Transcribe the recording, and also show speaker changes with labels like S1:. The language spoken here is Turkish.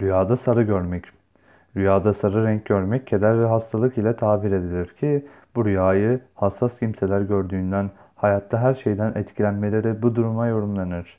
S1: Rüyada sarı görmek. Rüyada sarı renk görmek keder ve hastalık ile tabir edilir ki bu rüyayı hassas kimseler gördüğünden hayatta her şeyden etkilenmeleri bu duruma yorumlanır.